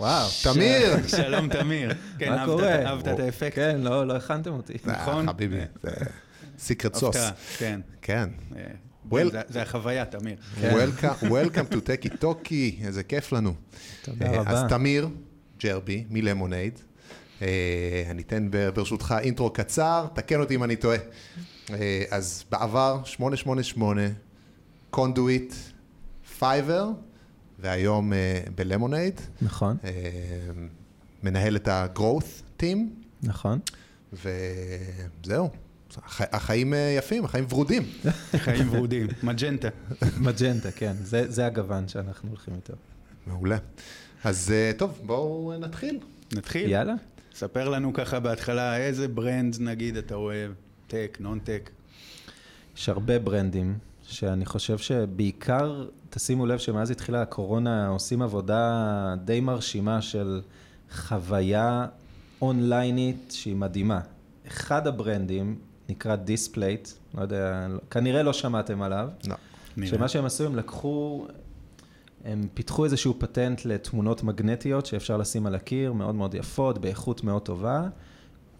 וואו. תמיר! שלום, תמיר. כן, מה אהבת- קורה? אהבת את האפקט? כן, לא, לא הכנתם אותי. נכון. אה, חביבי, זה secret sauce. כן. כן. אה, Well- זה- זה החוויה, תמיר. כן. Welcome welcome to טקי טוקי, איזה כיף לנו. תודה אה, רבה. אז תמיר ג'רבי מלמונייד, אה, אני אתן ברשותך אינטרו קצר, תקן אותי אם אני טועה. אה, אז בעבר 888, קונדויט, פייבר, והיום אה, בלמונייד, נכון, אה, מנהל את ה-growth team, נכון. וזהו. הח- החיים אה, יפים, החיים ורודים. חיים ורודים. מג'נטה. מג'נטה, כן. זה זה הגוון שאנחנו הולכים איתו. מעולה. אז טוב, בואו נתחיל. נתחיל? יאללה. ספר לנו ככה בהתחלה איזה brand נגיד אתה אוהב, tech, non tech. יש הרבה ברנדים, שאני חושב שבעיקר, תשימו לב שמאז התחילה הקורונה עושים עבודה די מרשימה של חוויה אונליינית שהיא מדהימה. אחד הברנדים נקרא Displate, לא יודע, כנראה לא שמעתם עליו. לא. שמה שהם עשו, הם לקחו, הם פיתחו איזשהו פטנט לתמונות מגנטיות שאפשר לשים על הקיר, מאוד מאוד יפות, באיכות מאוד טובה,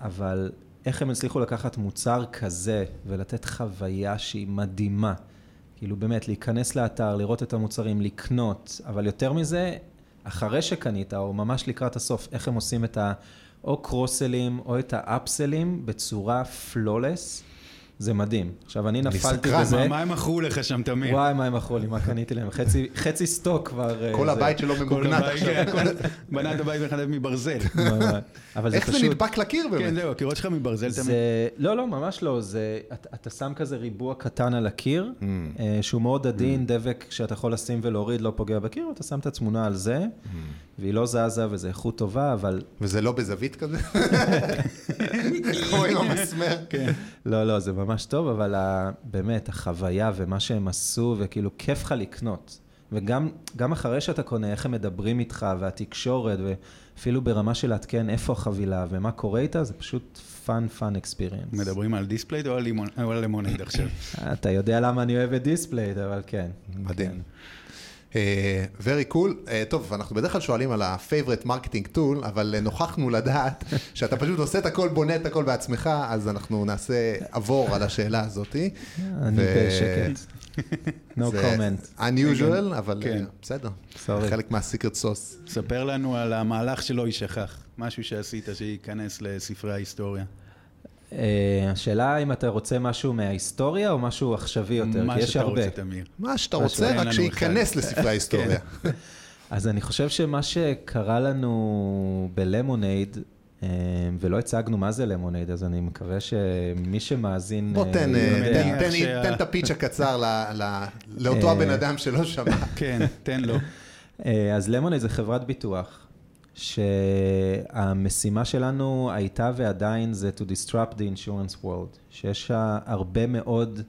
אבל איך הם הצליחו לקחת מוצר כזה ולתת חוויה שהיא מדהימה. כאילו באמת, להיכנס לאתר, לראות את המוצרים, לקנות, אבל יותר מזה, אחרי שקנית, או ממש לקראת הסוף, איך הם עושים את ה... או קרוסלים, או את האפסלים בצורה פלולס, זה מדהים. עכשיו, אני נפלתי סקרן. בזה. מה- מה הם מכרו לך שם, תמיר? וואי, מה הם מכרו לי, מה קניתי להם? חצי, חצי סטוק כבר... אה, כל זה- הבית שלו הבית, עכשיו. כן, כל- בנה את הבית מחדש מברזל. אבל זה איך זה פשוט... נדבק לקיר כן, באמת? זהו, הקירות שלך מברזל תמיד. זה, לא, לא, ממש לא, זה, אתה, אתה שם כזה ריבוע קטן על הקיר, Mm. אה, שהוא מאוד עדין, דבק שאתה יכול לשים ולהוריד, לא פוגע בקיר, אתה שם את התמונה על זה, Mm. והיא לא זזה וזה איכות טובה, אבל וזה לא בזווית כזה? כמו עם המסמר. כן. לא, לא, זה ממש טוב, אבל ה, באמת, החוויה ומה שהם עשו, וכאילו, כיף לך לקנות. וגם גם אחרי שאתה קונה, איך הם מדברים איתך, והתקשורת, ואפילו ברמה של לעדכן איפה החבילה ומה קורה איתה, זה פשוט fun, fun experience. מדברים על Displate או על למונייד עכשיו? אתה יודע למה אני אוהב את Displate, אבל כן. מדהים. אה, very cool. אה, טוב, אנחנו בדרך כלל שואלים על ה-favorite marketing tool, אבל אה, נוכחנו לדעת שאתה פשוט עושה את הכל, בונה את הכל בעצמך, אז אנחנו נעבור על השאלה הזאתי. אני בשקט. No זה comment. unusual, אבל כן. אה, בסדר. חלק מהסיקרט סוס. ספר לנו על המהלך שלא יישכח. משהו שעשית שייכנס לספרי ההיסטוריה. אה, השאלה אם אתה רוצה משהו מההיסטוריה או משהו עכשווי יותר, מה כי יש שאתה הרבה. רוצה, תמיר. מה שאתה מה רוצה, רק שייכנס. לספרי ההיסטוריה. אז אני חושב שמה שקרה לנו בלמונייד, אה, ולא הצגנו מה זה למונייד, אז אני מקווה שמי שמאזין... בוא אה, תן, את הפיץ' הקצר ל- ל- לאותו הבן אדם שלא שמע. כן, תן לו. אז למונייד זה חברת ביטוח, שהמשימה שלנו הייתה ועדיין זה to disrupt the insurance world, שיש הרבה מאוד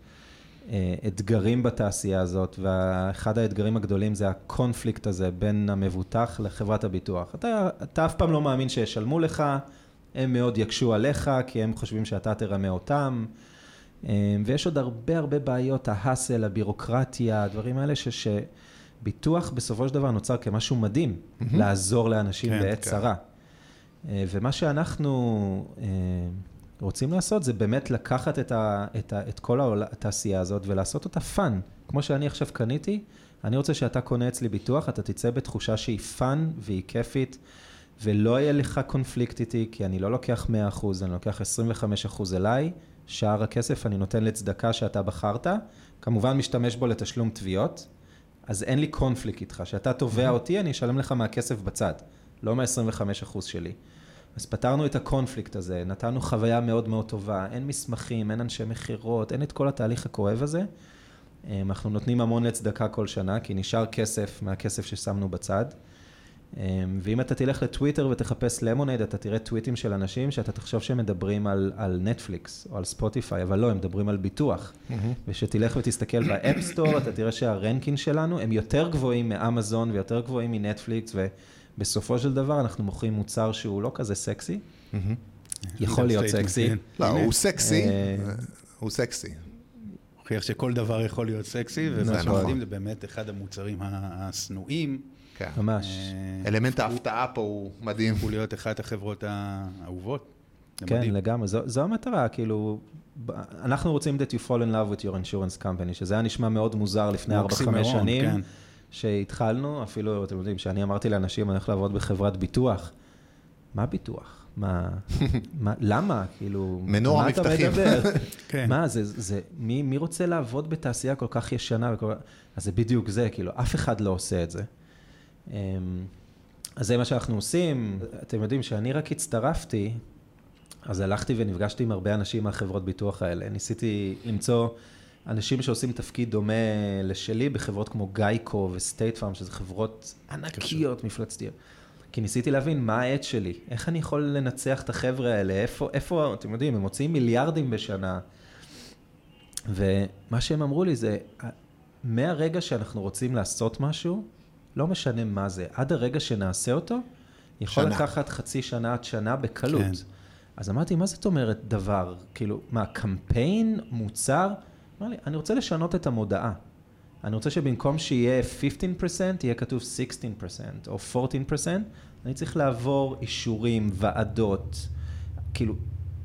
אה, אתגרים בתעשייה הזאת, ואחד האתגרים הגדולים זה הקונפליקט הזה בין המבוטח לחברת הביטוח. אתה, אתה אף פעם לא מאמין שישלמו לך, הם מאוד יקשו עליך, כי הם חושבים שאתה תרמה אותם. אה, ויש עוד הרבה הרבה בעיות, ה hassle, הבירוקרטיה, הדברים האלה ש... שביטוח בסופו של דבר נוצר כמשהו מדהים, מהמם. לעזור לאנשים כן, בעת כן. צרה. אה, ומה שאנחנו אה, רוצים לעשות זה באמת לקחת את, ה, את, ה, את כל העול- התעשייה הזאת ולעשות אותה fun. כמו שאני עכשיו קניתי, אני רוצה שאתה קונה אצלי ביטוח, אתה תצא בתחושה שהיא fun והיא כיפית, ולא יהיה לך קונפליקט איתי, כי אני לא לוקח 100%, אני לוקח 25% אליי, שאר הכסף אני נותן לצדקה שאתה בחרת, כמובן משתמש בו לתשלום תביעות, אז אין לי קונפליקט איתך. כשאתה תובע אותי, אני אשלם לך מהכסף בצד, לא מה-25% שלי. אז פתרנו את הקונפליקט הזה, נתנו חוויה מאוד מאוד טובה, אין מסמכים, אין אנשי מכירות, אין את כל התהליך הכואב הזה. אה, אנחנו נותנים המון לצדקה כל שנה, כי נשאר כסף מהכסף ששמנו בצד. אה, ואם אתה תלך לטוויטר ותחפש למונייד, אתה תראה טוויטים של אנשים שאתה תחשוב שהם מדברים על, על נטפליקס או על ספוטיפיי, אבל לא, הם מדברים על ביטוח. כשתלך ותסתכל ב-App Store, אתה תראה שה ranking שלנו הם יותר גבוהים מאמזון ויותר גבוהים מנטפליקס, ובסופו של דבר אנחנו מוכרים מוצר שהוא לא כזה סקסי, יכול להיות סקסי. לא, הנה. הוא סקסי, אה, הוא סקסי. הוכיח שכל דבר יכול להיות סקסי, ומה נכון. שאנחנו יודעים זה באמת אחד המוצרים השנואים. כן. ממש. אה, אלמנט ההפתעה פה הוא מדהים. הפכו להיות אחת החברות האהובות. כן, מדהים. לגמרי, זו, זו המטרה, כאילו, אנחנו רוצים that you fall in love with your insurance company, שזה היה נשמע מאוד מוזר לפני 4-5 אוקסימורון, שנים, כן. שהתחלנו, אפילו, אתם יודעים, שאני אמרתי לאנשים, אני הולך לעבוד בחברת ביטוח. מה ביטוח? מה, מה למה? כאילו, מנוע מה אתה מבטחים. מדבר? כן. מה, זה, זה, מי, מי רוצה לעבוד בתעשייה כל כך ישנה? וכל... אז זה בדיוק זה, כאילו, אף אחד לא עושה את זה. אמ, אז זה מה שאנחנו עושים. אתם יודעים, שאני רק הצטרפתי, אז הלכתי ונפגשתי עם הרבה אנשים מהחברות ביטוח האלה. ניסיתי למצוא אנשים שעושים תפקיד דומה לשלי בחברות כמו גאיקו וסטייט פארם, שזה חברות ענקיות, מפלצתיות. כי ניסיתי להבין מה העט שלי, איך אני יכול לנצח את החבר'ה האלה, איפה, איפה, אתם יודעים, הם מוציאים מיליארדים בשנה. ומה שהם אמרו לי זה, מהרגע שאנחנו רוצים לעשות משהו, לא משנה מה זה, עד הרגע שנעשה אותו, יכול שנה. לקחת חצי שנה עד שנה בקלות. כן. אז אמרתי, מה זאת אומרת דבר? כאילו, מה, קמפיין, מוצר? אמר לי, אני רוצה לשנות את המודעה. אני רוצה שבמקום שיהיה 15% יהיה כתוב 16% או 14%, אני צריך לעבור אישורים, ועדות, כאילו,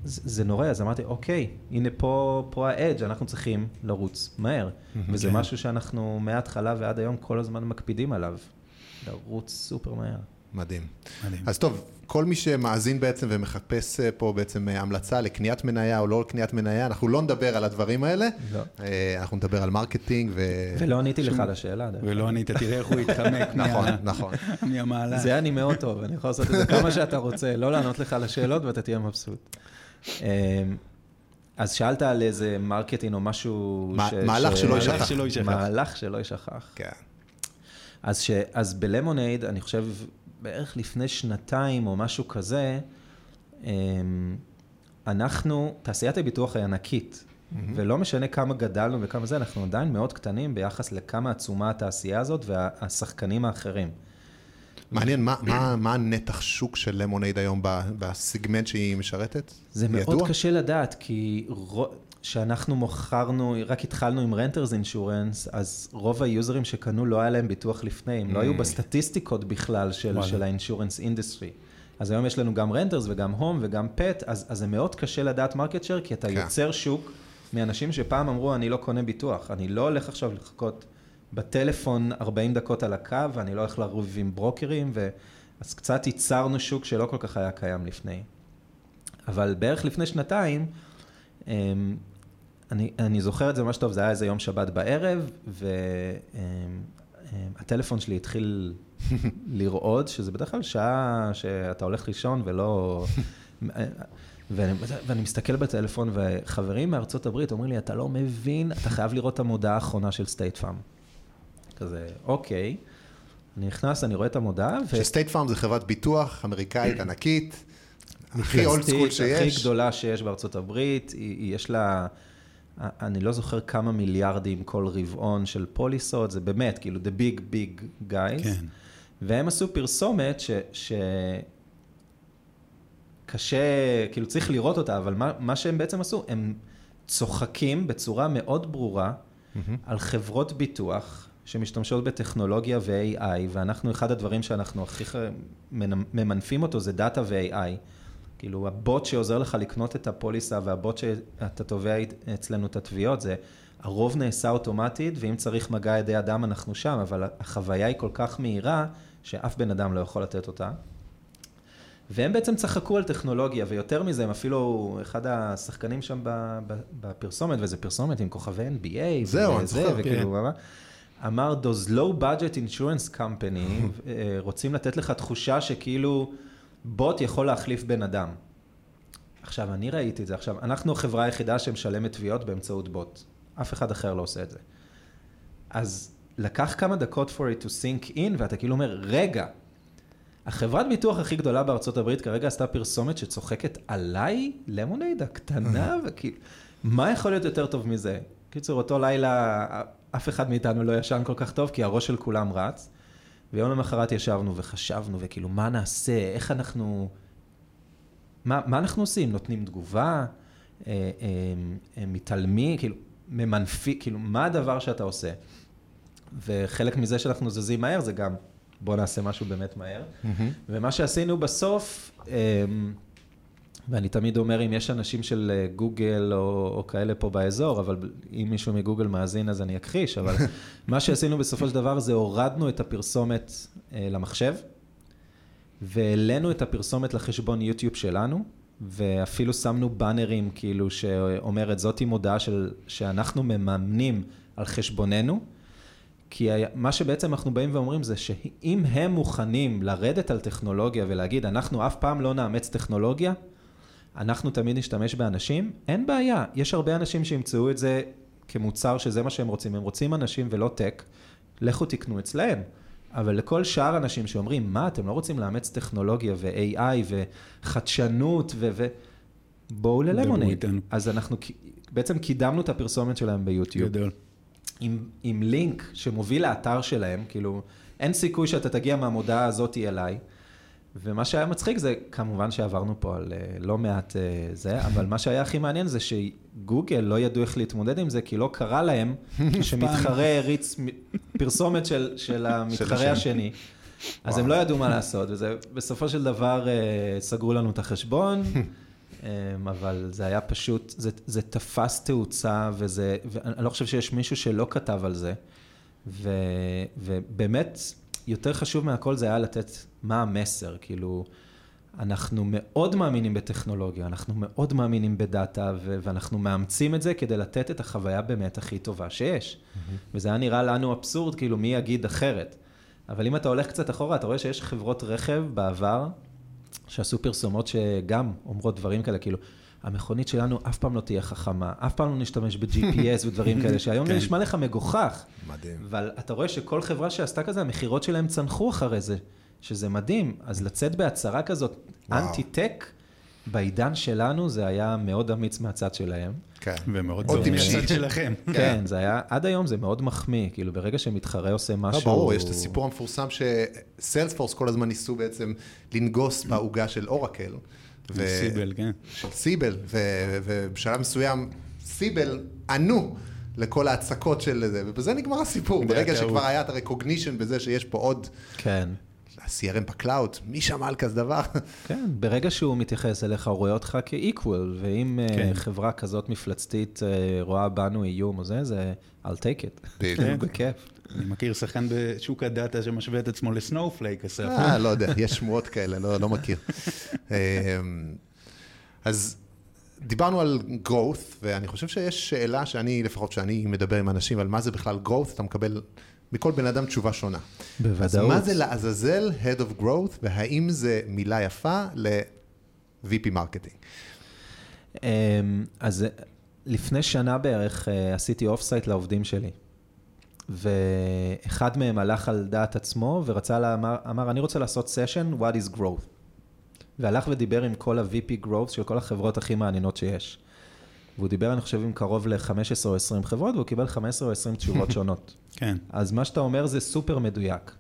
זה, זה נורא, אז אמרתי, אוקיי, הנה פה, פה האדג', אנחנו צריכים לרוץ מהר. וזה כן. משהו שאנחנו מההתחלה ועד היום כל הזמן מקפידים עליו. לרוץ סופר מהר. מדהים. מדהים. אז טוב, כל מי שמאזין בעצם ומחפש אה, פה בעצם אה, המלצה לקניית מניה או לא לקניית מניה, אנחנו לא נדבר על הדברים האלה, לא. אה, אנחנו נדבר על marketing ו... ולא עניתי לך. דרך אגב. ולא ענית, תראה איך הוא התחמק נכון, נכון. מהמהלך. זה אני מאוד טוב, אני יכול לעשות את זה כמה שאתה רוצה, לא לענות לך על השאלות ואתה תהיה מבסוט. אמ, אז שאלת על איזה marketing או משהו... מה- ש- מהלך ש- שלא יישכח. שלא יישכח. מהלך שלא יישכח. כן. אז, ש, אז ב-Lemonade, אני חושב בערך לפני שנתיים או משהו כזה, אמ, אנחנו, תעשיית הביטוח היא ענקית, ולא משנה כמה גדלנו וכמה זה, אנחנו עדיין מאוד קטנים ביחס לכמה עצומה התעשייה הזאת והשחקנים האחרים. מעניין, מה- מה מה הנתח שוק של Lemonade היום בסגמנט שהיא משרתת? זה מאוד ידוע? קשה לדעת, כי כשאנחנו מוכרנו, רק התחלנו עם renters insurance, אז רוב היוזרים שקנו לא היה להם ביטוח לפני, הם לא היו Mm. בסטטיסטיקות בכלל. של ה insurance industry. אז היום יש לנו גם renters וגם home וגם pet, אז, אז זה מאוד קשה לדעת market share, כי אתה כן. יוצר שוק מאנשים שפעם אמרו, אני לא קונה ביטוח, אני לא הולך עכשיו לחכות בטלפון 40 דקות על הקו, ואני לא הולך לריב עם ברוקרים, ו... אז קצת ייצרנו שוק שלא כל כך היה קיים לפני. אבל בערך לפני שנתיים, אמ, אני, אני זוכר את זה ממש טוב, זה היה איזה יום שבת בערב, והטלפון שלי התחיל לרעוד, שזה בדרך כלל שעה שאתה הולך לישון ולא... ואני, ואני מסתכל בטלפון, וחברים מארצות הברית אומרים לי, אתה לא מבין, אתה חייב לראות את המודעה האחרונה של סטייט פארם. כזה, אוקיי. אני נכנס, אני רואה את המודעה, ו... שסטייט פארם זה חברת ביטוח אמריקאית ענקית, הכי אולד סקול שיש. הכי גדולה שיש בארצות הברית, היא, היא יש לה, אני לא זוכר כמה מיליארדים כל רבעון של פוליסות, זה באמת, כאילו, the big big guys. כן. והם עשו פרסומת ש... ש... קשה, כאילו צריך לראות אותה, אבל מה, מה שהם בעצם עשו, הם צוחקים בצורה מאוד ברורה על חברות ביטוח שמשתמשות בטכנולוגיה ו-AI, ואנחנו, אחד הדברים שאנחנו הכי ממנפים אותו זה דאטה ו-AI. כאילו, הבוט שעוזר לך לקנות את הפוליסה והבוט שאתה תובע אצלנו את התביעות, זה הרוב נעשה אוטומטית, ואם צריך מגע ידי אדם אנחנו שם, אבל החוויה היא כל כך מהירה, שאף בן אדם לא יכול לתת אותה. והם בעצם צחקו על טכנולוגיה, ויותר מזה, הם אפילו, אחד השחקנים שם בפרסומת, וזה פרסומת עם כוכבי NBA, זהו, אני זוכר, וכאילו, כן. אמר- those low budget insurance company אה, רוצים לתת לך תחושה שכאילו בוט יכול להחליף בן אדם. עכשיו, אני ראיתי את זה. עכשיו, אנחנו החברה היחידה שמשלמת תביעות באמצעות בוט. אף אחד אחר לא עושה את זה. אז לקח כמה דקות for it to sink in, ואתה כאילו אומר, רגע, החברת ביטוח הכי גדולה בארצות הברית כרגע עשתה פרסומת שצוחקת עליי, למונייד הקטנה, וכאילו, מה יכול להיות יותר טוב מזה? קיצור, אותו לילה אף אחד מאיתנו לא ישן כל כך טוב, כי הראש של כולם רץ. ויום למחרת ישבנו וחשבנו, וכאילו, מה נעשה, איך אנחנו... מה, מה אנחנו עושים? נותנים תגובה? אה, אה, אה, מתעלמים? כאילו, ממנפי, כאילו, מה הדבר שאתה עושה? וחלק מזה שאנחנו זזים מהר זה גם, בוא נעשה משהו באמת מהר. ומה שעשינו בסוף, אמ, ואני תמיד אומר, אם יש אנשים של אה, גוגל או, או כאלה פה באזור, אבל אם מישהו מגוגל מאזין אז אני אכחיש, אבל מה שעשינו בסופו של דבר זה הורדנו את הפרסומת אה, למחשב, והעלינו את הפרסומת לחשבון יוטיוב שלנו, ואפילו שמנו באנרים כאילו שאומרת, זאתי מודעה של, שאנחנו מממנים על חשבוננו, כי מה שבעצם אנחנו באים ואומרים זה שאם הם מוכנים לרדת על טכנולוגיה ולהגיד, אנחנו אף פעם לא נאמץ טכנולוגיה, אנחנו תמיד נשתמש באנשים, אין בעיה. יש הרבה אנשים שימצאו את זה כמוצר שזה מה שהם רוצים. הם רוצים אנשים ולא טק, לכו תקנו אצלהם. אבל לכל שאר אנשים שאומרים, מה, אתם לא רוצים לאמץ טכנולוגיה ו-AI וחדשנות ו... ו... בואו ללמונייד. אז אנחנו בעצם קידמנו את הפרסומת שלהם ביוטיוב. גדול. עם, עם לינק שמוביל לאתר שלהם, כאילו, אין סיכוי שאתה תגיע מהמודעה הזאתי אליי. ומה שהיה מצחיק זה, כמובן שעברנו פה על uh, לא מעט uh, זה, אבל מה שהיה הכי מעניין זה שגוגל לא ידעו איך להתמודד עם זה, כי לא קרה להם שמתחרה הריץ פרסומת של, של המתחרה השני. אז הם לא ידעו מה לעשות, ובסופו של דבר uh, סגרו לנו את החשבון, um, אבל זה היה פשוט, זה, זה תפס תאוצה, וזה, ואני לא חושב שיש מישהו שלא כתב על זה, ו, ובאמת, יותר חשוב מהכל זה היה לתת מה המסר, כאילו, אנחנו מאוד מאמינים בטכנולוגיה, אנחנו מאוד מאמינים בדאטה, ו- ואנחנו מאמצים את זה כדי לתת את החוויה באמת הכי טובה שיש. Mm-hmm. וזה היה נראה לנו אבסורד, כאילו, מי יגיד אחרת. אבל אם אתה הולך קצת אחורה, אתה רואה שיש חברות רכב בעבר, שעשו פרסומות שגם אומרות דברים כאלה, כאילו, המכונית שלנו אף פעם לא תהיה חכמה, אף פעם לא נשתמש ב-GPS ודברים כאלה, שהיום זה כן. נשמע לך מגוחך. מדהים. אבל אתה רואה שכל חברה שעשתה כזה, המכירות שלהם צנחו אחרי זה, שזה מדהים. אז לצאת בהצהרה כזאת, אנטי-טק, בעידן שלנו זה היה מאוד אמיץ מהצד שלהם. כן. ומאוד טוב מהצד שלכם. כן, זה היה, עד היום זה מאוד מחמיא, כאילו ברגע שמתחרה עושה לא, משהו... לא, ברור, יש את הסיפור המפורסם שסיילספורס כל הזמן ניסו בעצם לנגוס בעוגה של אורקל. ו... סיבל, כן. של סיבל. ובשלב מסוים סיבל ענו לכל ההצקות של זה, ובזה נגמר הסיפור. ברגע שכבר היה את הרקוגנישן בזה שיש פה עוד... כן. ה-CRM ב cloud, מי שמע על כזה דבר? כן, ברגע שהוא מתייחס אליך, הוא רואה אותך כ equal, ואם אה, כן. חברה כזאת מפלצתית אה, רואה בנו איום או זה, זה I'll take it. בדיוק. בכיף. אני מכיר שחקן בשוק ה data שמשווה את עצמו ל-Snowflake, אסף. אה, לא יודע, יש שמועות כאלה, לא, לא מכיר. אמ, אז דיברנו על growth, ואני חושב שיש שאלה שאני, לפחות שאני מדבר עם אנשים על מה זה בכלל growth, אתה מקבל מכל בן אדם תשובה שונה. בוודאות. אז מה זה לעזאזל Head of Growth, והאם זה מילה יפה ל-VP marketing? אמ, אז לפני שנה בערך אה, עשיתי offsite לעובדים שלי. ואחד מהם הלך על דעת עצמו ורצה, אמר, אמר, אני רוצה לעשות סשן, what is growth. והלך ודיבר עם כל ה-VP growth של כל החברות הכי מעניינות שיש. והוא דיבר, אני חושב, עם קרוב ל-15 או 20 חברות, והוא קיבל 15 או 20 תשובות שונות. כן. אז מה שאתה אומר זה סופר מדויק.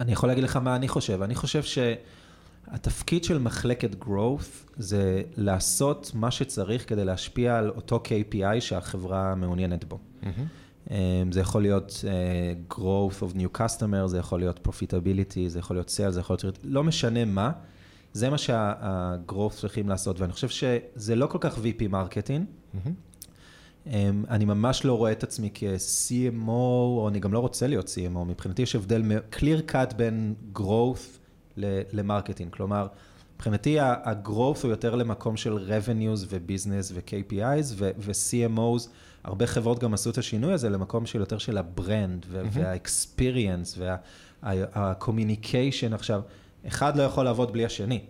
אני יכול להגיד לך מה אני חושב. אני חושב שהתפקיד של מחלקת growth זה לעשות מה שצריך כדי להשפיע על אותו KPI שהחברה מעוניינת בו. Mm-hmm. זה יכול להיות uh, growth of new customer, זה יכול להיות profitability, זה יכול להיות sales, זה יכול להיות... לא משנה מה. זה מה שה growth צריכים לעשות, ואני חושב שזה לא כל כך VP marketing. Mm-hmm. אני ממש לא רואה את עצמי כ-CMO, או אני גם לא רוצה להיות CMO. מבחינתי יש הבדל clear cut בין growth ל marketing. כלומר, מבחינתי ה-growth הוא יותר למקום של revenues ו-business ו-KPIs ו-CMOs. הרבה חברות גם עשו את השינוי הזה למקום של יותר של ה brand וה-experience וה-communication עכשיו. אחד לא יכול לעבוד בלי השני.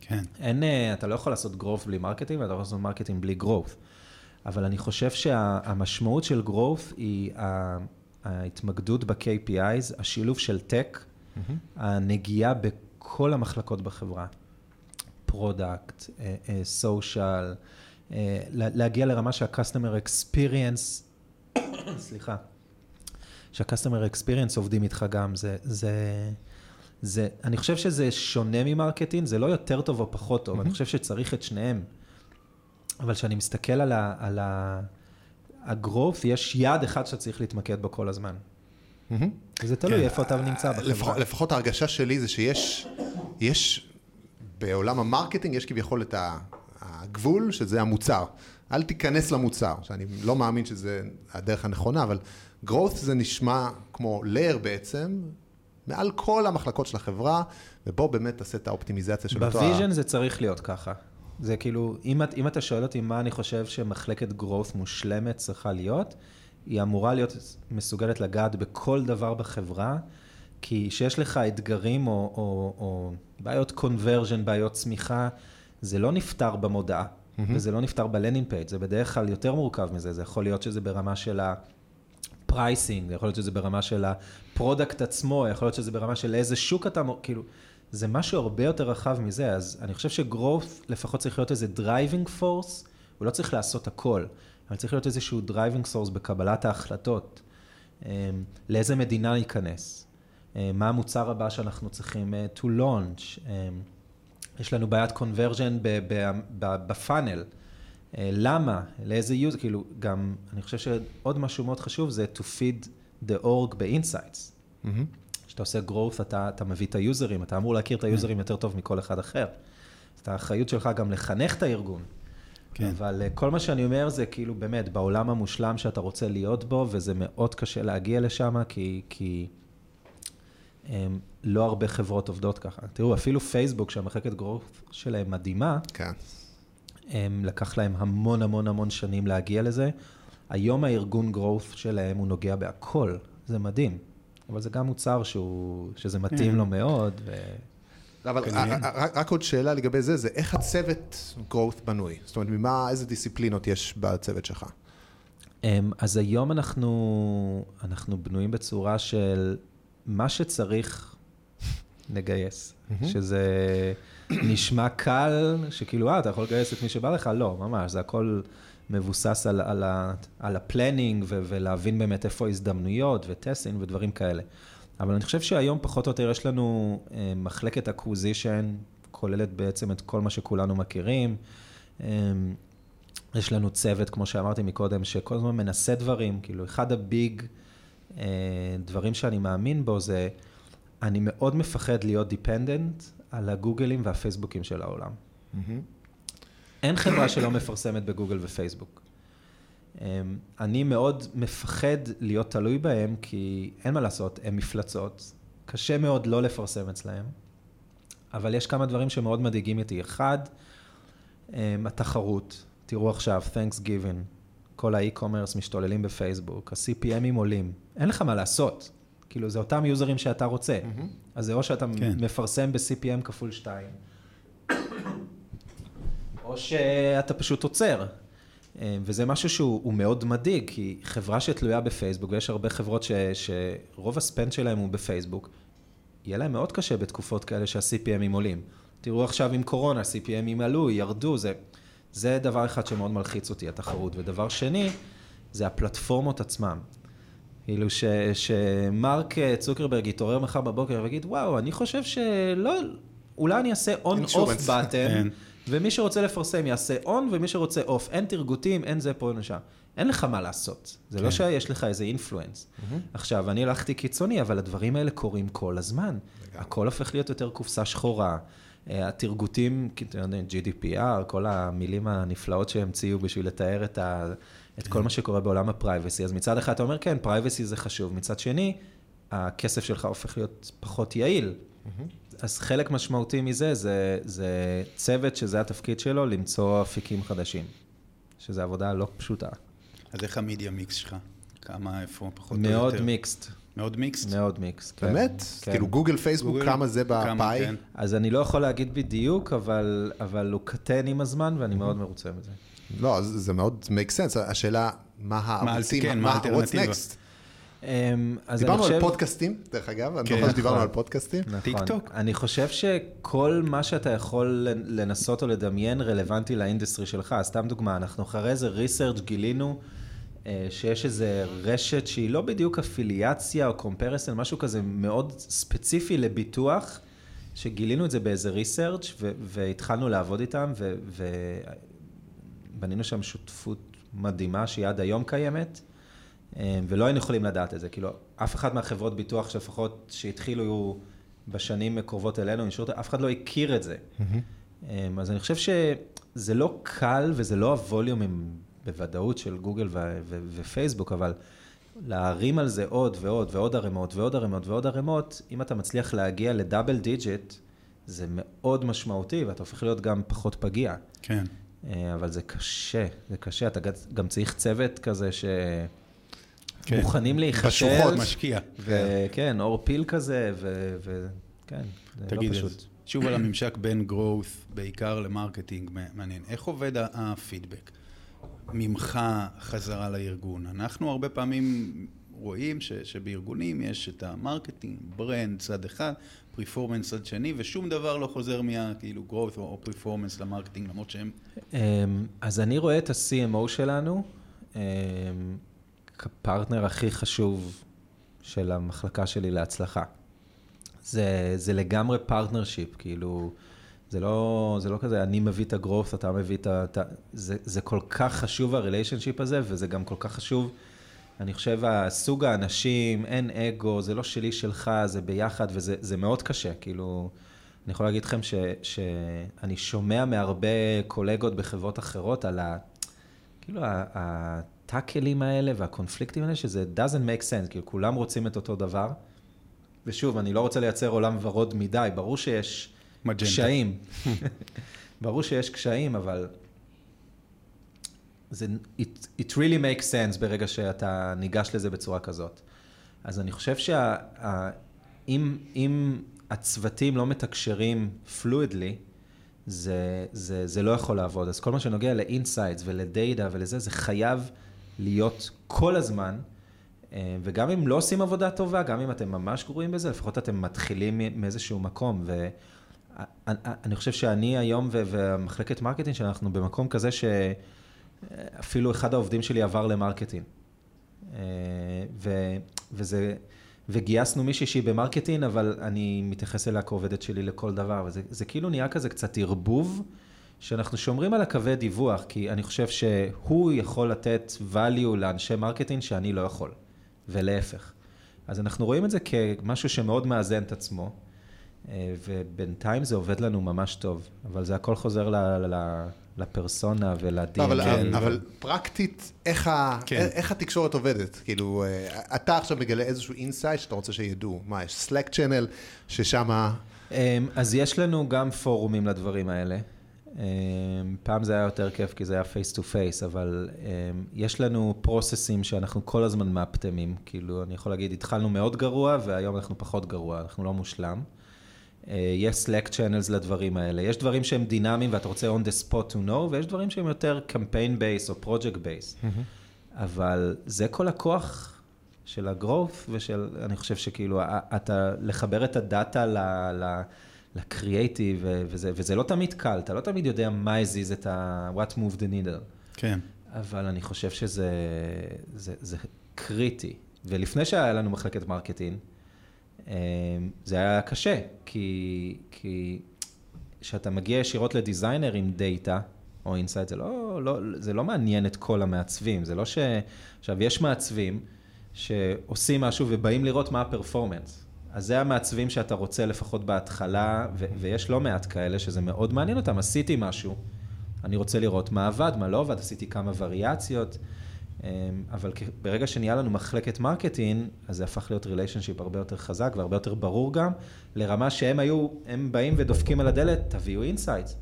כן. אין, אה, אתה לא יכול לעשות growth בלי marketing, ואתה לא יכול לעשות marketing בלי growth. אבל אני חושב שהמשמעות של growth היא ההתמקדות ב-KPIs, השילוב של tech, הנגיעה בכל המחלקות בחברה. product, social, אה, אה, להגיע לרמה שה-customer experience, סליחה, שה-customer experience עובדים איתך גם, זה, זה, זה, אני חושב שזה שונה מ marketing, זה לא יותר טוב או פחות טוב, mm-hmm. אני חושב שצריך את שניהם. אבל כשאני מסתכל על, ה, על, ה, ה growth, יש יעד אחד שאתה צריך להתמקד בו כל הזמן. מהמם. וזה תלוי כן. איפה אתה נמצא בחברה. לפחות ההרגשה שלי זה שיש, יש, בעולם ה marketing יש כביכול את הגבול, שזה המוצר. אל תיכנס למוצר, שאני לא מאמין שזה הדרך הנכונה, אבל growth זה נשמע כמו layer בעצם, מעל כל המחלקות של החברה, ובוא באמת תעשה את האופטימיזציה של אותו... ב vision זה צריך להיות ככה. זה כאילו, אם, את- אם אתה שואל אותי מה אני חושב שמחלקת growth מושלמת צריכה להיות, היא אמורה להיות מסוגלת לגעת בכל דבר בחברה, כי כשיש לך אתגרים או, או, או בעיות conversion, בעיות צמיחה, זה לא נפתר במודעה, mm-hmm. וזה לא נפתר ב landing page, זה בדרך כלל יותר מורכב מזה, זה יכול להיות שזה ברמה של ה... pricing, יכול להיות שזה ברמה של ה product עצמו, יכול להיות שזה ברמה של איזה שוק אתה, כאילו, זה משהו הרבה יותר רחב מזה, אז אני חושב ש growth לפחות צריך להיות איזה driving force, הוא לא צריך לעשות הכל, אבל צריך להיות איזשהו driving force בקבלת ההחלטות, אמ, לאיזה מדינה ניכנס, אמ, מה המוצר הבא שאנחנו צריכים אה, to launch, אמ, יש לנו בעיית conversion ב- ב- ב- ב funnel. למה? לאיזה use? כאילו, גם, אני חושב שעוד משהו מאוד חשוב זה to feed the org ב-insights. מהמם. כשאתה עושה growth, אתה, אתה מביא את היוזרים, אתה אמור להכיר את היוזרים יותר טוב מכל אחד אחר. אז את האחריות שלך גם לחנך את הארגון. כן. אבל אה, כל מה שאני אומר זה כאילו באמת, בעולם המושלם שאתה רוצה להיות בו, וזה מאוד קשה להגיע לשם, כי, כי הם, לא הרבה חברות עובדות ככה. תראו, אפילו פייסבוק, שהמחלקת growth שלהם מדהימה, כן. הם, לקח להם המון המון המון שנים להגיע לזה. היום הארגון growth שלהם הוא נוגע בהכל, זה מדהים. אבל זה גם מוצר שהוא, שזה מתאים כן. לו מאוד. ו... אבל כנראה. ר- ר- רק עוד שאלה לגבי זה, זה איך הצוות growth בנוי? זאת אומרת, ממה, איזה דיסציפלינות יש בצוות שלך? אמ, אז היום אנחנו, אנחנו בנויים בצורה של מה שצריך, נגייס. שזה נשמע קל, שכאילו, אה, אתה יכול לגייס את מי שבא לך? לא, ממש, זה הכל מבוסס על, על, ה, על ה planning ו- ולהבין באמת איפה ההזדמנויות ו testing ודברים כאלה. אבל אני חושב שהיום פחות או יותר יש לנו אה, מחלקת acquisition, כוללת בעצם את כל מה שכולנו מכירים. אה, יש לנו צוות, כמו שאמרתי מקודם, שכל הזמן מנסה דברים, כאילו אחד ה big אה, דברים שאני מאמין בו זה, אני מאוד מפחד להיות dependent על הגוגלים והפייסבוקים של העולם. אין חברה שלא מפרסמת בגוגל ופייסבוק. אמ, אני מאוד מפחד להיות תלוי בהם, כי אין מה לעשות, הם מפלצות. קשה מאוד לא לפרסם אצלהם, אבל יש כמה דברים שמאוד מדאיגים אותי. אחד, אמ, התחרות. תראו עכשיו, Thanksgiving, כל האי-קומרס משתוללים בפייסבוק, ה-CPMים עולים, אין לך מה לעשות. כאילו, זה אותם יוזרים שאתה רוצה. אז זה או שאתה כן. מפרסם ב-CPM כפול 2, או שאתה פשוט עוצר. אה, וזה משהו שהוא הוא מאוד מדאיג, כי חברה שתלויה בפייסבוק, ויש הרבה חברות ש, שרוב הספנד שלהם הוא בפייסבוק, יהיה להם מאוד קשה בתקופות כאלה שה-CPMים עולים. תראו עכשיו עם קורונה, ה-CPMים עלו, ירדו, זה, זה דבר אחד שמאוד מלחיץ אותי, התחרות. ודבר שני, זה הפלטפורמות עצמם. כאילו ש, שמרק צוקרברג יתעורר מחר בבוקר ויגיד, וואו, אני חושב שלא, אולי אני אעשה Insurance. button, כן. ומי שרוצה לפרסם יעשה on, ומי שרוצה off. אין טרגוטים, אין זה פה, אין שם. אין לך מה לעשות. זה לא כן. שיש לך איזה influence. עכשיו, אני הלכתי קיצוני, אבל הדברים האלה קורים כל הזמן. הכל הופך להיות יותר קופסה שחורה. אה, הטרגוטים, יודע, GDPR, כל המילים הנפלאות שהמציאו בשביל לתאר את, ה, את כל מה שקורה בעולם ה privacy. אז מצד אחד אתה אומר, כן, privacy זה חשוב. מצד שני, הכסף שלך הופך להיות פחות יעיל. אז חלק משמעותי מזה זה, זה צוות שזה התפקיד שלו, למצוא אפיקים חדשים. שזו עבודה לא פשוטה. אז איך המדיה מיקס שלך? כמה, איפה, פחות או מאוד יותר? מיקסט, מאוד מיקסט? מאוד מיקסט. כן, באמת? כן. כאילו גוגל, פייסבוק, גוגל, כמה זה בפאי? כן. אז אני לא יכול להגיד בדיוק, אבל, אבל הוא קטן עם הזמן, ואני מאוד מרוצה מזה. לא, זה מאוד make sense. השאלה, מה הערוצים, כן, מה מה האלטרנטיבה? what's next? אמ, דיברנו חושב... על פודקאסטים, דרך אגב, אני כן, זוכר שדיברנו נכון. על פודקאסטים. נכון. טיק טוק. אני חושב שכל מה שאתה יכול לנסות או לדמיין רלוונטי ל industry שלך. סתם דוגמה, אנחנו אחרי איזה research גילינו אה, שיש איזה רשת שהיא לא בדיוק אפיליאציה או comparison, משהו כזה מאוד ספציפי לביטוח, שגילינו את זה באיזה research והתחלנו לעבוד איתם, ובנינו שם שותפות מדהימה שהיא עד היום קיימת, אה, ולא היינו יכולים לדעת את זה. כאילו, אף אחד מהחברות ביטוח שלפחות שהתחילו בשנים קרובות אלינו, אף אחד לא הכיר את זה. אה, אז אני חושב שזה לא קל וזה לא הווליומים בוודאות של גוגל ו- ו- ופייסבוק, אבל להרים על זה עוד ועוד ועוד ערימות ועוד ערימות ועוד ערימות, אם אתה מצליח להגיע ל double digit, זה מאוד משמעותי ואתה הופך להיות גם פחות פגיע. כן. אה, אבל זה קשה, זה קשה, אתה גם צריך צוות כזה ש... כן. מוכנים להיכשל. בשוחות, משקיע. וכן, uphill כזה, וכן, זה לא תגיד, פשוט. שוב על הממשק בין growth, בעיקר ל marketing, מעניין. איך עובד הפידבק? ממך חזרה לארגון. אנחנו הרבה פעמים רואים ש, שבארגונים יש את ה marketing, brand צד אחד, performance צד שני, ושום דבר לא חוזר מה, כאילו, growth או performance ל marketing, למרות שהם... אמ, אז אני רואה את ה-CMO שלנו אמ, כפרטנר הכי חשוב של המחלקה שלי להצלחה. זה, זה לגמרי partnership, כאילו, זה לא, זה לא כזה, אני מביא את ה growth, אתה מביא את ה... זה, זה כל כך חשוב ה relationship הזה, וזה גם כל כך חשוב, אני חושב, הסוג האנשים, אין אגו, זה לא שלי, שלך, זה ביחד, וזה מאוד קשה, כאילו, אני יכול להגיד לכם ש, שאני שומע מהרבה קולגות בחברות אחרות על ה... כאילו, הטאקלים האלה והקונפליקטים האלה, שזה doesn't make sense, כאילו, כולם רוצים את אותו דבר. ושוב, אני לא רוצה לייצר עולם ורוד מדי, ברור שיש מג'נטה. קשיים. ברור שיש קשיים, אבל זה, it, it really makes sense ברגע שאתה ניגש לזה בצורה כזאת. אז אני חושב שאם הצוותים לא מתקשרים fluidly, זה, זה, זה לא יכול לעבוד. אז כל מה שנוגע ל insights ולדאטה ולזה, זה חייב להיות כל הזמן אה, וגם אם לא עושים עבודה טובה, גם אם אתם ממש גרועים בזה, לפחות אתם מתחילים מאיזשהו מקום. ואני חושב שאני היום ומחלקת marketing, שאנחנו במקום כזה שאפילו אחד העובדים שלי עבר ל marketing. אה, ו... וזה... וגייסנו מישהי שהיא ב marketing, אבל אני מתייחס אליה כעובדת שלי לכל דבר, וזה כאילו נהיה כזה קצת ערבוב, שאנחנו שומרים על הקווי דיווח, כי אני חושב שהוא יכול לתת value לאנשי marketing שאני לא יכול. ולהפך. אז אנחנו רואים את זה כמשהו שמאוד מאזן את עצמו, אה, ובינתיים זה עובד לנו ממש טוב, אבל זה הכל חוזר ל... ל לפרסונה ולדין. אבל, כן. אבל פרקטית, איך, כן. איך התקשורת עובדת? כאילו, אה, אתה עכשיו מגלה איזשהו insight שאתה רוצה שידעו. מה, יש Slack channel ששם... אמ, אז יש לנו גם פורומים לדברים האלה. אמ, פעם זה היה יותר כיף כי זה היה face to face, אבל אמ, יש לנו פרוססים שאנחנו כל הזמן מאפטמים. כאילו, אני יכול להגיד, התחלנו מאוד גרוע והיום אנחנו פחות גרוע, אנחנו לא מושלם. אה, יש Slack channels לדברים האלה. יש דברים שהם דינמיים ואתה רוצה on the spot to know, ויש דברים שהם יותר campaign base או project base. Mm-hmm. אבל זה כל הכוח של ה-growth ושל, אני חושב שכאילו, אתה, לחבר את הדאטה ל... ל לקריאייטיב, וזה, וזה לא תמיד קל, אתה לא תמיד יודע מה הזיז את ה... what moved the needle. כן. אבל אני חושב שזה זה, זה קריטי. ולפני שהיה לנו מחלקת marketing, זה היה קשה, כי, כשאתה מגיע ישירות ל designer עם דאטה, או insight, זה לא, לא, זה לא מעניין את כל המעצבים, זה לא ש... עכשיו, יש מעצבים שעושים משהו ובאים לראות מה ה performance. אז זה המעצבים שאתה רוצה לפחות בהתחלה, ו- ויש לא מעט כאלה שזה מאוד מעניין אותם. עשיתי משהו, אני רוצה לראות מה עבד, מה לא עבד, עשיתי כמה וריאציות, אמ, אבל ברגע שנהיה לנו מחלקת marketing, אז זה הפך להיות relationship הרבה יותר חזק והרבה יותר ברור גם, לרמה שהם היו, הם באים ודופקים על הדלת, תביאו insights.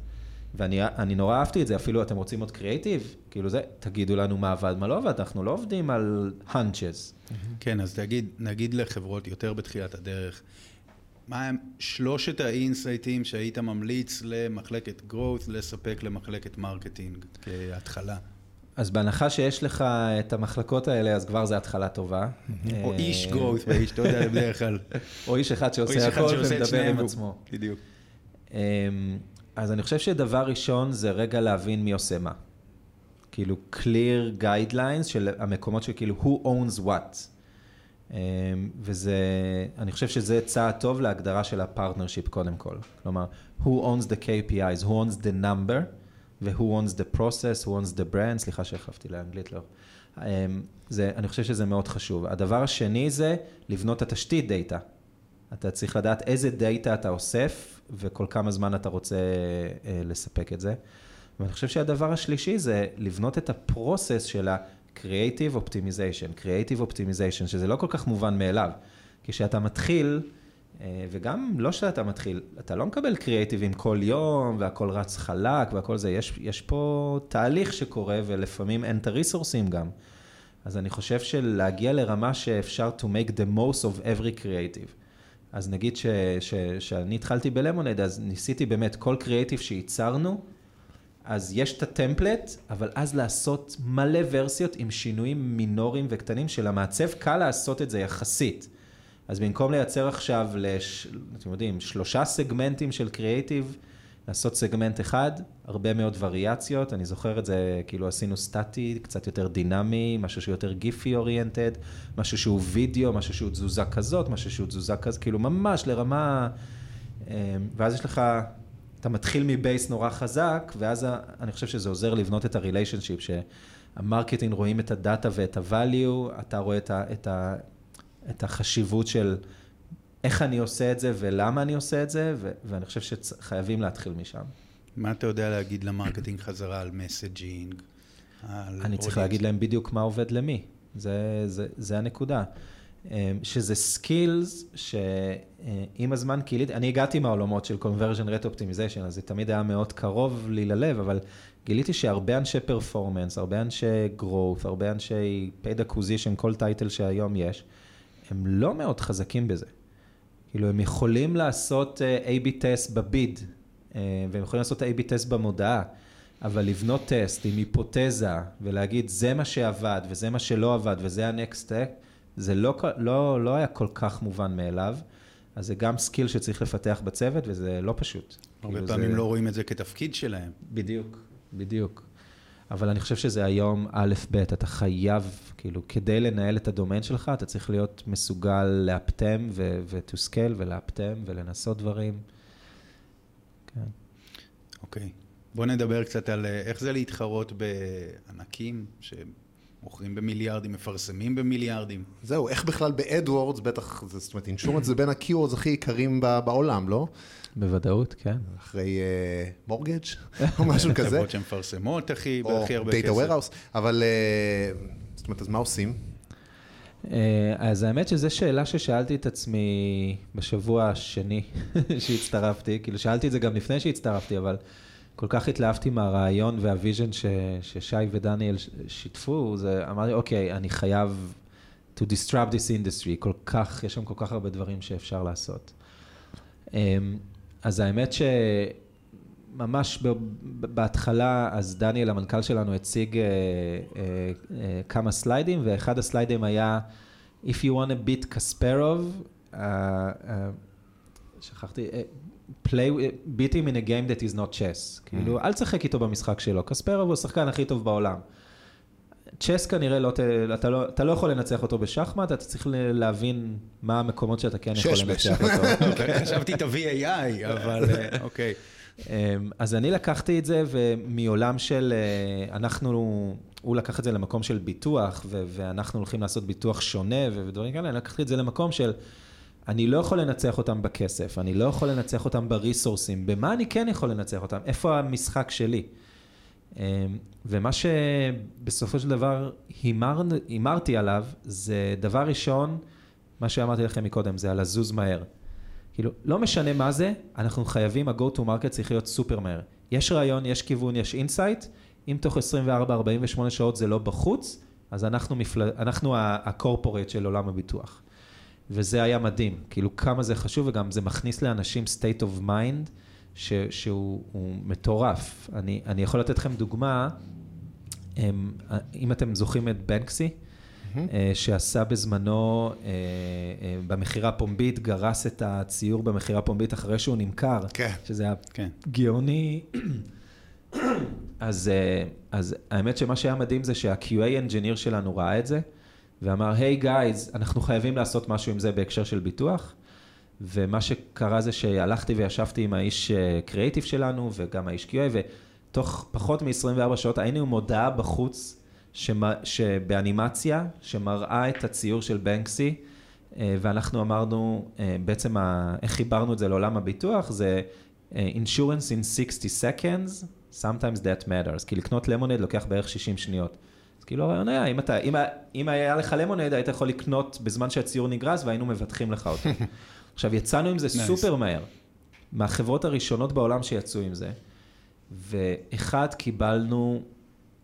ואני נורא אהבתי את זה, אפילו אתם רוצים עוד קריאיטיב, כאילו זה, תגידו לנו מה עבד, מה לא עבד, אנחנו לא עובדים על hunches. כן, אז תגיד, נגיד לחברות יותר בתחילת הדרך, מה הם שלושת האינסייטים שהיית ממליץ למחלקת growth לספק למחלקת marketing כהתחלה? אז בהנחה שיש לך את המחלקות האלה, אז כבר זו התחלה טובה. או איש growth ואיש, אתה יודע, בדרך כלל. או איש אחד שעושה הכל ומדבר עם עצמו. בדיוק. אמ, אז אני חושב שדבר ראשון זה רגע להבין מי עושה מה. כאילו clear guidelines של המקומות שכאילו who owns what. אמ, וזה, אני חושב שזה צעד טוב להגדרה של ה partnership קודם כל. כלומר, who owns the KPIs, who owns the number, ו-who owns the process, who owns the brand, סליחה שהחלפתי לאנגלית, לא. אמ, זה, אני חושב שזה מאוד חשוב. הדבר השני זה לבנות את התשתית דאטה. אתה צריך לדעת איזה דאטה אתה אוסף, וכל כמה זמן אתה רוצה אה, לספק את זה. ואני חושב שהדבר השלישי זה לבנות את ה process של ה-Creative Optimization, Creative Optimization, שזה לא כל כך מובן מאליו. כשאתה מתחיל, וגם לא שאתה מתחיל, אתה לא מקבל קריאייטיבים כל יום, והכל רץ חלק והכל זה, יש, יש פה תהליך שקורה, ולפעמים אין את הריסורסים גם. אז אני חושב שלהגיע לרמה שאפשר to make the most of every creative. אז נגיד שאני התחלתי בלמונד, אז ניסיתי באמת כל קריאייטיב שייצרנו, אז יש את הטמפלט, אבל אז לעשות מלא ורסיות עם שינויים מינוריים וקטנים, שלמעצב קל לעשות את זה יחסית. אז במקום לייצר עכשיו, לש, אתם יודעים, שלושה סגמנטים של קריאייטיב, לעשות סגמנט אחד, הרבה מאוד וריאציות, אני זוכר את זה, כאילו עשינו סטטי, קצת יותר דינמי, משהו שהוא יותר גיפי אוריינטד, משהו שהוא וידאו, משהו שהוא תזוזה כזאת, משהו שהוא תזוזה כזאת, כאילו ממש לרמה, אמ, ואז יש לך, אתה מתחיל מ base נורא חזק, ואז אני חושב שזה עוזר לבנות את ה relationship, שה marketing רואים את הדאטה ואת ה-value, אתה רואה את, ה, את, ה, את החשיבות של איך אני עושה את זה ולמה אני עושה את זה, ו- ואני חושב שחייבים להתחיל משם. מה אתה יודע להגיד ל marketing חזרה על messaging? אני צריך להגיד להם בדיוק מה עובד למי, זה, זה, זה הנקודה. אמ, שזה skills שעם הזמן גיליתי, אני הגעתי מהעולמות של conversion rate optimization, אז זה תמיד היה מאוד קרוב לי ללב, אבל גיליתי שהרבה אנשי performance, הרבה אנשי growth, הרבה אנשי paid acquisition, כל title שהיום יש, הם לא מאוד חזקים בזה. כאילו, הם יכולים לעשות uh, A-B test ב bid, uh, והם יכולים לעשות A-B test במודעה, אבל לבנות טסט עם היפותזה, ולהגיד, זה מה שעבד, וזה מה שלא עבד, וזה ה-next step, זה לא, לא, לא היה כל כך מובן מאליו. אז זה גם skill שצריך לפתח בצוות, וזה לא פשוט. הרבה כאילו פעמים זה... לא רואים את זה כתפקיד שלהם. בדיוק, בדיוק. אבל אני חושב שזה היום א', ב', אתה חייב, כאילו, כדי לנהל את הדומיין שלך, אתה צריך להיות מסוגל לאפטם ו-to scale ולאפטם ולנסות דברים. כן. אוקיי. בוא נדבר קצת על אה, איך זה להתחרות בענקים שמוכרים במיליארדים, מפרסמים במיליארדים. זהו, איך בכלל ב AdWords, בטח, זאת אומרת, insurance זה בין ה keywords הכי יקרים בעולם, לא? בוודאות, כן. אחרי mortgage אה, או משהו כזה. חברות שמפרסמות הכי, בהכי הרבה כסף. או data warehouse, אבל אה, זאת אומרת, אז מה עושים? אה, אז האמת שזו שאלה ששאלתי את עצמי בשבוע השני שהצטרפתי, כאילו שאלתי את זה גם לפני שהצטרפתי, אבל כל כך התלהבתי מהרעיון וה vision ששי ודניאל שיתפו, זה אמרתי, אוקיי, אני חייב to disrupt this industry, כל כך, יש שם כל כך הרבה דברים שאפשר לעשות. אז האמת שממש בהתחלה, אז דניאל, המנכ"ל שלנו, הציג אה, אה, אה, כמה סליידים, ואחד הסליידים היה, If you want to beat קספרוב, uh, uh, שכחתי, uh, play, beat him in a game that is not chess. כאילו, mm. אל תשחק איתו במשחק שלו, קספרוב הוא השחקן הכי טוב בעולם. צ'ס כנראה לא, אתה לא, אתה לא יכול לנצח אותו בשחמט, אתה צריך להבין מה המקומות שאתה כן יכול לנצח אותו. חשבתי את ה-VAI, אבל אה, אוקיי. אמ, אז אני לקחתי את זה, ומעולם של, אה, אנחנו, הוא לקח את זה למקום של ביטוח, ואנחנו הולכים לעשות ביטוח שונה ודברים כאלה, אני לקחתי את זה למקום של, אני לא יכול לנצח אותם בכסף, אני לא יכול לנצח אותם בריסורסים, במה אני כן יכול לנצח אותם? איפה המשחק שלי? אמ, ומה שבסופו של דבר הימר, הימרתי עליו, זה דבר ראשון, מה שאמרתי לכם מקודם, זה על לזוז מהר. כאילו, לא משנה מה זה, אנחנו חייבים, ה-go to market צריך להיות סופר מהר. יש רעיון, יש כיוון, יש insight, אם תוך 24-48 שעות זה לא בחוץ, אז אנחנו, מפל... אנחנו ה corporate של עולם הביטוח. וזה היה מדהים, כאילו כמה זה חשוב, וגם זה מכניס לאנשים state of mind. ש, שהוא מטורף. אני, אני יכול לתת לכם דוגמה, הם, אם אתם זוכרים את בנקסי, mm-hmm. שעשה בזמנו, אה, אה, במכירה פומבית, גרס את הציור במכירה פומבית אחרי שהוא נמכר, כן. שזה היה כן. גאוני. אז, אז האמת שמה שהיה מדהים זה שה-QA engineer שלנו ראה את זה, ואמר, היי hey גייז, אנחנו חייבים לעשות משהו עם זה בהקשר של ביטוח. ומה שקרה זה שהלכתי וישבתי עם האיש קריאיטיב אה, שלנו, וגם האיש QA, תוך פחות מ-24 שעות היינו עם מודעה בחוץ שמה, שבאנימציה, שמראה את הציור של בנקסי, אה, ואנחנו אמרנו, אה, בעצם ה, איך חיברנו את זה לעולם הביטוח, זה insurance in 60 seconds, sometimes that matters, כי לקנות למונד לוקח בערך 60 שניות. אז כאילו הרעיון היה, אם, אתה, אם, אם היה לך למונד, היית יכול לקנות בזמן שהציור נגרס והיינו מבטחים לך אותו. עכשיו, יצאנו עם זה nice. סופר מהר, מהחברות הראשונות בעולם שיצאו עם זה, ואחד, קיבלנו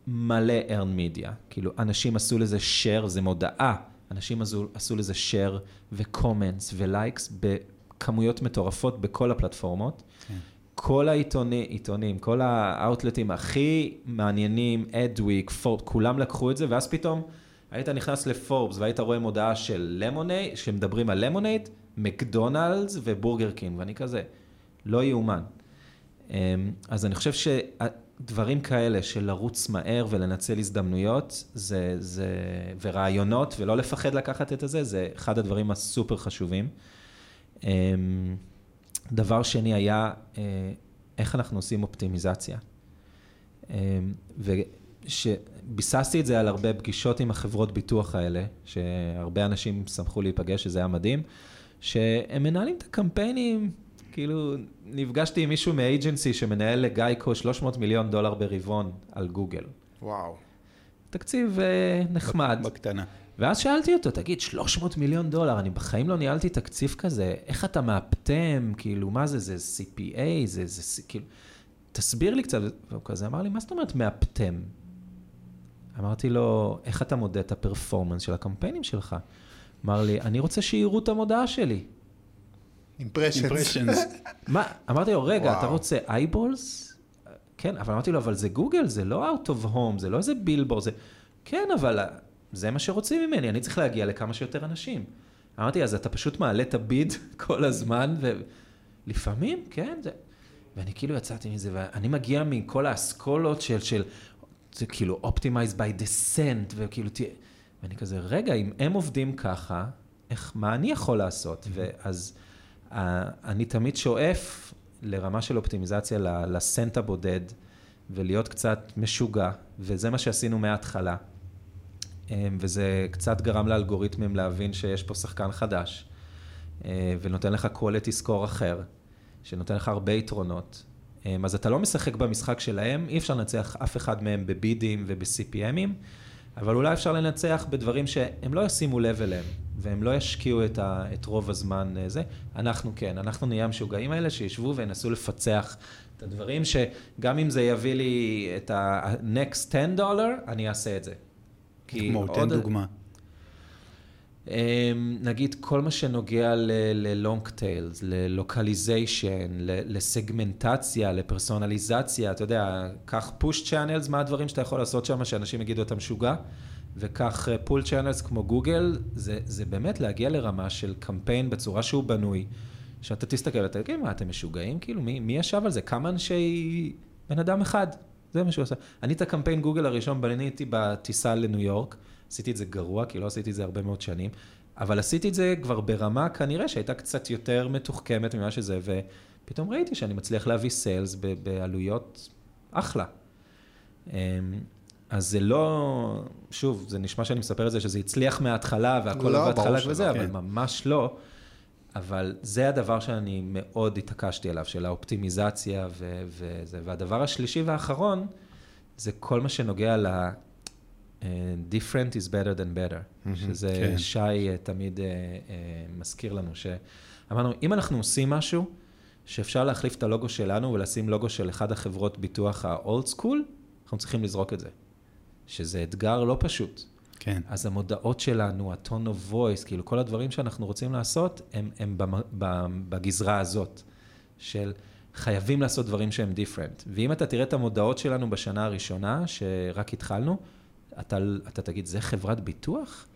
מלא earn media, כאילו, אנשים עשו לזה share, זה מודעה, אנשים עשו, עשו לזה share ו-comments ו-likes בכמויות מטורפות בכל הפלטפורמות. כן. כל העיתונים, עיתונים, כל האאוטלטים הכי מעניינים, Adweek, פורט, כולם לקחו את זה, ואז פתאום היית נכנס לפורבס והיית רואה מודעה של Lemonade, שמדברים על Lemonade, מקדונלדס ובורגר קינג, ואני כזה, לא יאומן. אמ, אז אני חושב שדברים כאלה של לרוץ מהר ולנצל הזדמנויות, זה, זה, ורעיונות, ולא לפחד לקחת את הזה, זה אחד הדברים הסופר חשובים. אמ, דבר שני היה אה, איך אנחנו עושים אופטימיזציה. אמ, ושביססתי את זה על הרבה פגישות עם החברות ביטוח האלה, שהרבה אנשים שמחו להיפגש, שזה היה מדהים, שהם מנהלים את הקמפיינים, כאילו, נפגשתי עם מישהו מאייג'נסי שמנהל לגייקו 300 מיליון דולר ברבעון על גוגל. וואו. תקציב אה, נחמד. בקטנה. ואז שאלתי אותו, תגיד, 300 מיליון דולר, אני בחיים לא ניהלתי תקציב כזה, איך אתה מאפטם, כאילו, מה זה, זה CPA, זה, זה, זה כאילו, תסביר לי קצת, והוא כזה אמר לי, מה זאת אומרת מאפטם? אמרתי לו, איך אתה מודד את הפרפורמנס של הקמפיינים שלך? אמר לי, אני רוצה שיראו את המודעה שלי. אימפרשנס. מה? אמרתי לו, רגע, אתה רוצה אייבולס? כן, אבל אמרתי לו, אבל זה גוגל, זה לא out of home, זה לא איזה בילבור, זה... כן, אבל זה מה שרוצים ממני, אני צריך להגיע לכמה שיותר אנשים. אמרתי, אז אתה פשוט מעלה את הביד כל הזמן, ולפעמים, כן, זה... ואני כאילו יצאתי מזה, ואני מגיע מכל האסכולות של, של, זה כאילו Optimize by descent, וכאילו תהיה... ואני כזה, רגע, אם הם עובדים ככה, איך, מה אני יכול לעשות? Mm-hmm. ואז uh, אני תמיד שואף לרמה של אופטימיזציה לסנט הבודד, ולהיות קצת משוגע, וזה מה שעשינו מההתחלה. אמ, וזה קצת גרם לאלגוריתמים להבין שיש פה שחקן חדש, אה, ונותן לך quality score אחר, שנותן לך הרבה יתרונות. אז אתה לא משחק במשחק שלהם, אי אפשר לנצח אף אחד מהם בבידים וב-CPMים, אבל אולי אפשר לנצח בדברים שהם לא ישימו לב אליהם, והם לא ישקיעו את, ה, את רוב הזמן אה, זה. אנחנו כן, אנחנו נהיה המשוגעים האלה שישבו וינסו לפצח את הדברים שגם אם זה יביא לי את ה-next 10 דולר, אני אעשה את זה. כמו, תן דוגמה. אמ, נגיד כל מה שנוגע ל-long tails, ל-localization, לסגמנטציה, לפרסונליזציה, אתה יודע, קח push channels, מה הדברים שאתה יכול לעשות שם, שאנשים יגידו אתה משוגע, וקח אה, pull channels כמו גוגל, זה, זה באמת להגיע לרמה של קמפיין בצורה שהוא בנוי, שאתה תסתכל ואתה תגיד, מה, אתם משוגעים? כאילו, מי, מי ישב על זה? כמה אנשי... בן אדם אחד, זה מה שהוא עושה. אני את הקמפיין גוגל הראשון בניתי בטיסה לניו יורק, עשיתי את זה גרוע, כי לא עשיתי את זה הרבה מאוד שנים, אבל עשיתי את זה כבר ברמה כנראה שהייתה קצת יותר מתוחכמת ממה שזה, ופתאום ראיתי שאני מצליח להביא סיילס בעלויות אחלה. אמ, אז זה לא, שוב, זה נשמע שאני מספר את זה, שזה הצליח מההתחלה והכל לא, עבד חלק וזה, אבל כן. ממש לא. אבל זה הדבר שאני מאוד התעקשתי עליו, של האופטימיזציה וזה. והדבר השלישי והאחרון, זה כל מה שנוגע different is better than better, mm-hmm, שזה כן. שי uh, תמיד uh, uh, מזכיר לנו, שאמרנו, אם אנחנו עושים משהו, שאפשר להחליף את הלוגו שלנו ולשים לוגו של אחד החברות ביטוח ה-old school, אנחנו צריכים לזרוק את זה. שזה אתגר לא פשוט. כן. אז המודעות שלנו, ה-tone of voice, כאילו כל הדברים שאנחנו רוצים לעשות, הם, הם בגזרה הזאת, של חייבים לעשות דברים שהם different. ואם אתה תראה את המודעות שלנו בשנה הראשונה, שרק התחלנו, אתה, אתה תגיד, זה חברת ביטוח?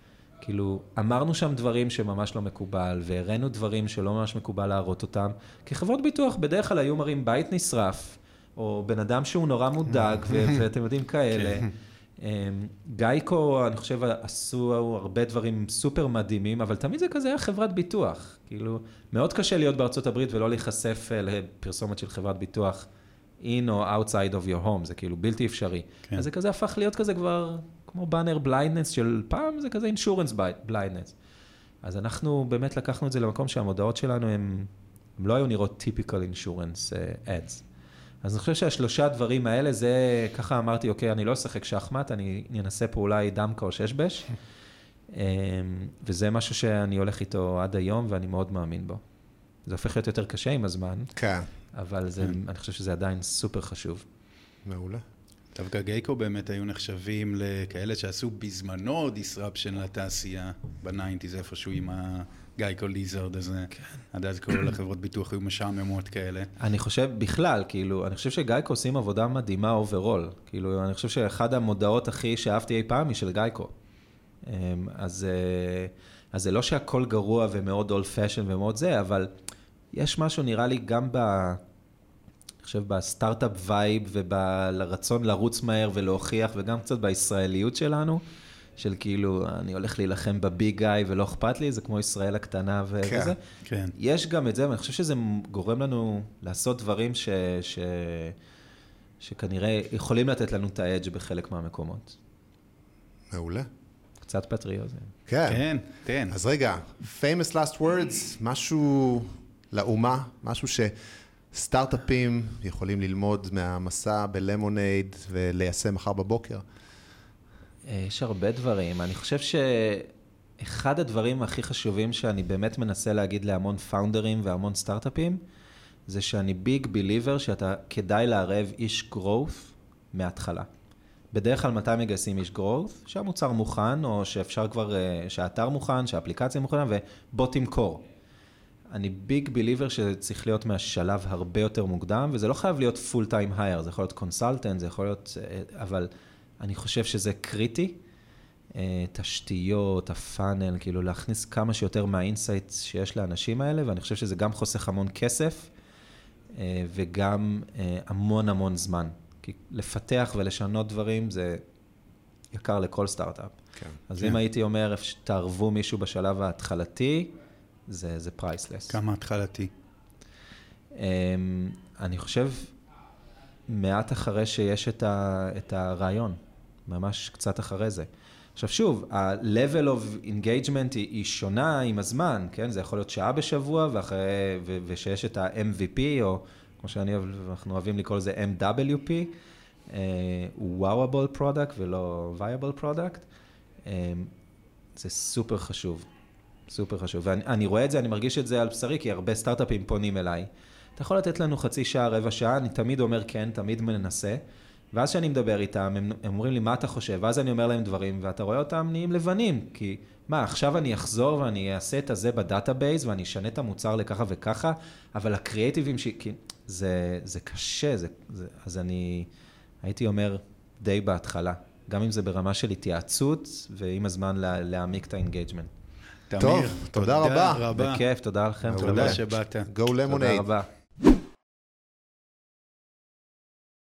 כאילו, אמרנו שם דברים שממש לא מקובל, והראינו דברים שלא ממש מקובל להראות אותם, כי חברות ביטוח בדרך כלל היו מראים בית נשרף, או בן אדם שהוא נורא מודאג, ואתם יודעים כאלה. כן. אמ, Geico, אני חושב, עשו הרבה דברים סופר מדהימים, אבל תמיד זה כזה היה חברת ביטוח. כאילו, מאוד קשה להיות בארצות הברית ולא להיחשף אה, לפרסומת של חברת ביטוח in או outside of your home, זה כאילו בלתי אפשרי. כן. אז זה כזה הפך להיות כזה כבר כמו banner blindness של פעם, זה כזה insurance blindness. אז אנחנו באמת לקחנו את זה למקום שהמודעות שלנו הם, הם לא היו נראות typical insurance uh, ads. אז אני חושב שהשלושה דברים האלה, זה, ככה אמרתי, אוקיי, אני לא אשחק שחמט, אני אנסה פה אולי דמקה או ששבש. אמ, וזה משהו שאני הולך איתו עד היום, ואני מאוד מאמין בו. זה הופך להיות יותר קשה עם הזמן, כן, אבל זה, אני חושב שזה עדיין סופר חשוב. מעולה. דווקא גייקו באמת היו נחשבים לכאלה שעשו בזמנו disruption לתעשייה, ב nineties איפשהו עם ה Geico lizard הזה. כן. עד אז כל החברות ביטוח היו משעממות כאלה. אני חושב בכלל, כאילו, אני חושב ש Geico עושים עבודה מדהימה overall. כאילו, אני חושב שאחד המודעות הכי שאהבתי אי פעם היא של Geico. אמ, אז, אה, אז זה לא שהכל גרוע ומאוד old fashion ומאוד זה, אבל יש משהו, נראה לי, גם ב... אני חושב בסטארט-אפ vibe וברצון לרוץ מהר ולהוכיח, וגם קצת בישראליות שלנו, של כאילו, אני הולך להילחם בביג גאי ולא אכפת לי, זה כמו ישראל הקטנה ו- כן, וזה. כן. יש גם את זה, ואני חושב שזה גורם לנו לעשות דברים ש... ש... שכנראה יכולים לתת לנו את האדג' בחלק מהמקומות. מעולה. קצת פטריוזם. כן. כן, תן. אז רגע, famous last words, משהו לאומה, משהו שסטארט-אפים יכולים ללמוד מהמסע בלמונייד וליישם מחר בבוקר. אה, יש הרבה דברים. אני חושב שאחד הדברים הכי חשובים שאני באמת מנסה להגיד להמון פאונדרים והמון סטארט-אפים, זה שאני big believer שאתה כדאי לערב איש growth מההתחלה. בדרך כלל מתי מגייסים איש growth? שהמוצר מוכן, או שאפשר כבר, אה, שהאתר מוכן, שהאפליקציה מוכנה, ובוא תמכור. אני big believer שזה צריך להיות מהשלב הרבה יותר מוקדם, וזה לא חייב להיות full time hire, זה יכול להיות consultant, זה יכול להיות, אה, אבל אני חושב שזה קריטי. אה, תשתיות, הפאנל, כאילו להכניס כמה שיותר מה insights שיש לאנשים האלה, ואני חושב שזה גם חוסך המון כסף, אה, וגם המון המון זמן. כי לפתח ולשנות דברים זה יקר לכל סטארט-אפ. כן. אז כן. אם הייתי אומר, תערבו מישהו בשלב ההתחלתי, זה, זה priceless. כמה התחלתי. אמ, אני חושב, מעט אחרי שיש את, ה, את הרעיון, ממש קצת אחרי זה. עכשיו שוב, ה-level of engagement היא, היא שונה עם הזמן, כן? זה יכול להיות שעה בשבוע, ואחרי, ו, ושיש את ה-MVP, או כמו שאני אוהב, אנחנו אוהבים לקרוא לזה MWP, אה, הוא וואוable product ולא viable product. אה, זה סופר חשוב, סופר חשוב. ואני אני רואה את זה, אני מרגיש את זה על בשרי, כי הרבה סטארט-אפים פונים אליי. אתה יכול לתת לנו חצי שעה, רבע שעה, אני תמיד אומר כן, תמיד מנסה. ואז כשאני מדבר איתם, הם, הם אומרים לי, מה אתה חושב? ואז אני אומר להם דברים, ואתה רואה אותם נהיים לבנים. כי, מה, עכשיו אני אחזור ואני אעשה את הזה ב database, ואני אשנה את המוצר לככה וככה, אבל הקריאייטיבים ש... כי זה, זה קשה, זה, זה, אז אני הייתי אומר די בהתחלה. גם אם זה ברמה של התייעצות, ועם הזמן לה, להעמיק את ה engagement. טוב, תודה רבה. רבה. בכיף, תודה לכם. תודה שבאת. Go תודה lemonade. רבה.